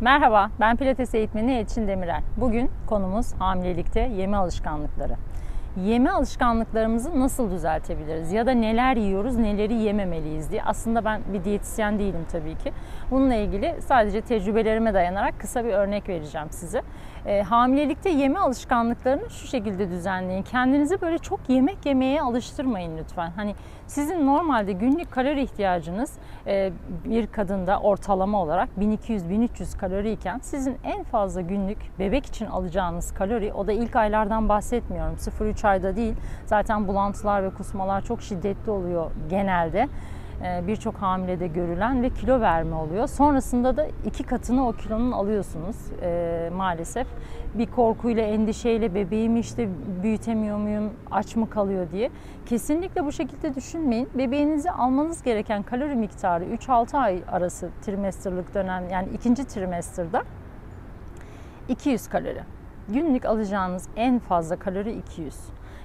Merhaba, ben Pilates eğitmeni Elçin Demirel. Bugün konumuz hamilelikte yeme alışkanlıkları. Yeme alışkanlıklarımızı nasıl düzeltebiliriz ya da neler yiyoruz, neleri yememeliyiz diye. Aslında ben bir diyetisyen değilim tabii ki. Bununla ilgili sadece tecrübelerime dayanarak kısa bir örnek vereceğim size. E, hamilelikte yeme alışkanlıklarını şu şekilde düzenleyin. Kendinizi böyle çok yemek yemeye alıştırmayın lütfen. Hani sizin normalde günlük kalori ihtiyacınız e, bir kadında ortalama olarak 1200-1300 kalori iken sizin en fazla günlük bebek için alacağınız kalori o da ilk aylardan bahsetmiyorum 0-3 ayda değil zaten bulantılar ve kusmalar çok şiddetli oluyor genelde e, birçok hamilede görülen ve kilo verme oluyor. Sonrasında da iki katını o kilonun alıyorsunuz e, maalesef. Bir korkuyla, endişeyle bebeğimi işte büyütemiyor muyum, aç mı kalıyor diye. Kesinlikle bu şekilde düşünmeyin. Bebeğinizi almanız gereken kalori miktarı 3-6 ay arası trimesterlık dönem yani ikinci trimesterda 200 kalori. Günlük alacağınız en fazla kalori 200.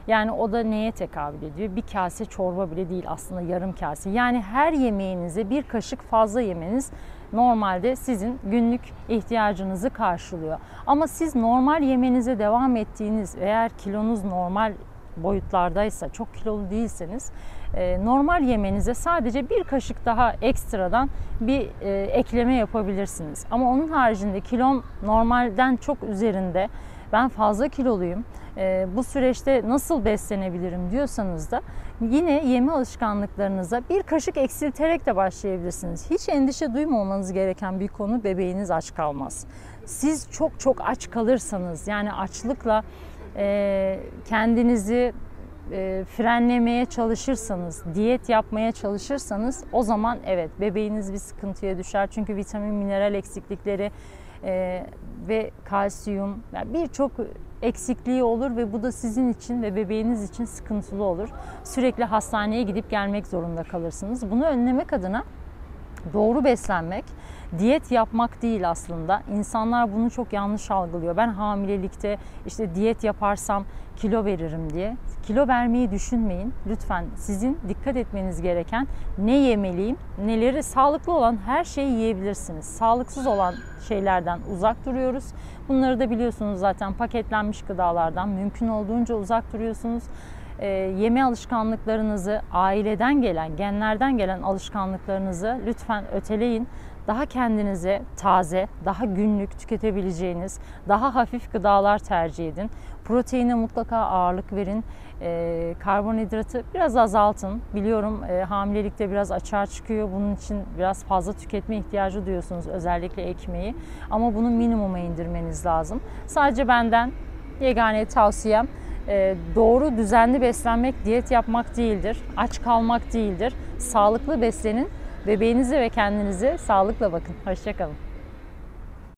Yani o da neye tekabül ediyor? Bir kase çorba bile değil aslında yarım kase. Yani her yemeğinize bir kaşık fazla yemeniz normalde sizin günlük ihtiyacınızı karşılıyor. Ama siz normal yemenize devam ettiğiniz eğer kilonuz normal boyutlardaysa, çok kilolu değilseniz e, normal yemenize sadece bir kaşık daha ekstradan bir e, ekleme yapabilirsiniz. Ama onun haricinde kilon normalden çok üzerinde ben fazla kiloluyum, e, bu süreçte nasıl beslenebilirim diyorsanız da yine yeme alışkanlıklarınıza bir kaşık eksilterek de başlayabilirsiniz. Hiç endişe duymamanız gereken bir konu bebeğiniz aç kalmaz. Siz çok çok aç kalırsanız yani açlıkla e, kendinizi e, frenlemeye çalışırsanız, diyet yapmaya çalışırsanız o zaman evet bebeğiniz bir sıkıntıya düşer. Çünkü vitamin, mineral eksiklikleri e, ve kalsiyum yani birçok eksikliği olur ve bu da sizin için ve bebeğiniz için sıkıntılı olur. Sürekli hastaneye gidip gelmek zorunda kalırsınız. Bunu önlemek adına doğru beslenmek, diyet yapmak değil aslında. İnsanlar bunu çok yanlış algılıyor. Ben hamilelikte işte diyet yaparsam kilo veririm diye. Kilo vermeyi düşünmeyin. Lütfen sizin dikkat etmeniz gereken ne yemeliyim, neleri sağlıklı olan her şeyi yiyebilirsiniz. Sağlıksız olan şeylerden uzak duruyoruz. Bunları da biliyorsunuz zaten paketlenmiş gıdalardan mümkün olduğunca uzak duruyorsunuz e, yeme alışkanlıklarınızı, aileden gelen, genlerden gelen alışkanlıklarınızı lütfen öteleyin. Daha kendinize taze, daha günlük tüketebileceğiniz, daha hafif gıdalar tercih edin. Proteine mutlaka ağırlık verin. E, karbonhidratı biraz azaltın. Biliyorum e, hamilelikte biraz açığa çıkıyor. Bunun için biraz fazla tüketme ihtiyacı duyuyorsunuz özellikle ekmeği. Ama bunu minimuma indirmeniz lazım. Sadece benden yegane tavsiyem ee, doğru düzenli beslenmek diyet yapmak değildir. Aç kalmak değildir. Sağlıklı beslenin. Bebeğinize ve kendinize sağlıkla bakın. Hoşçakalın.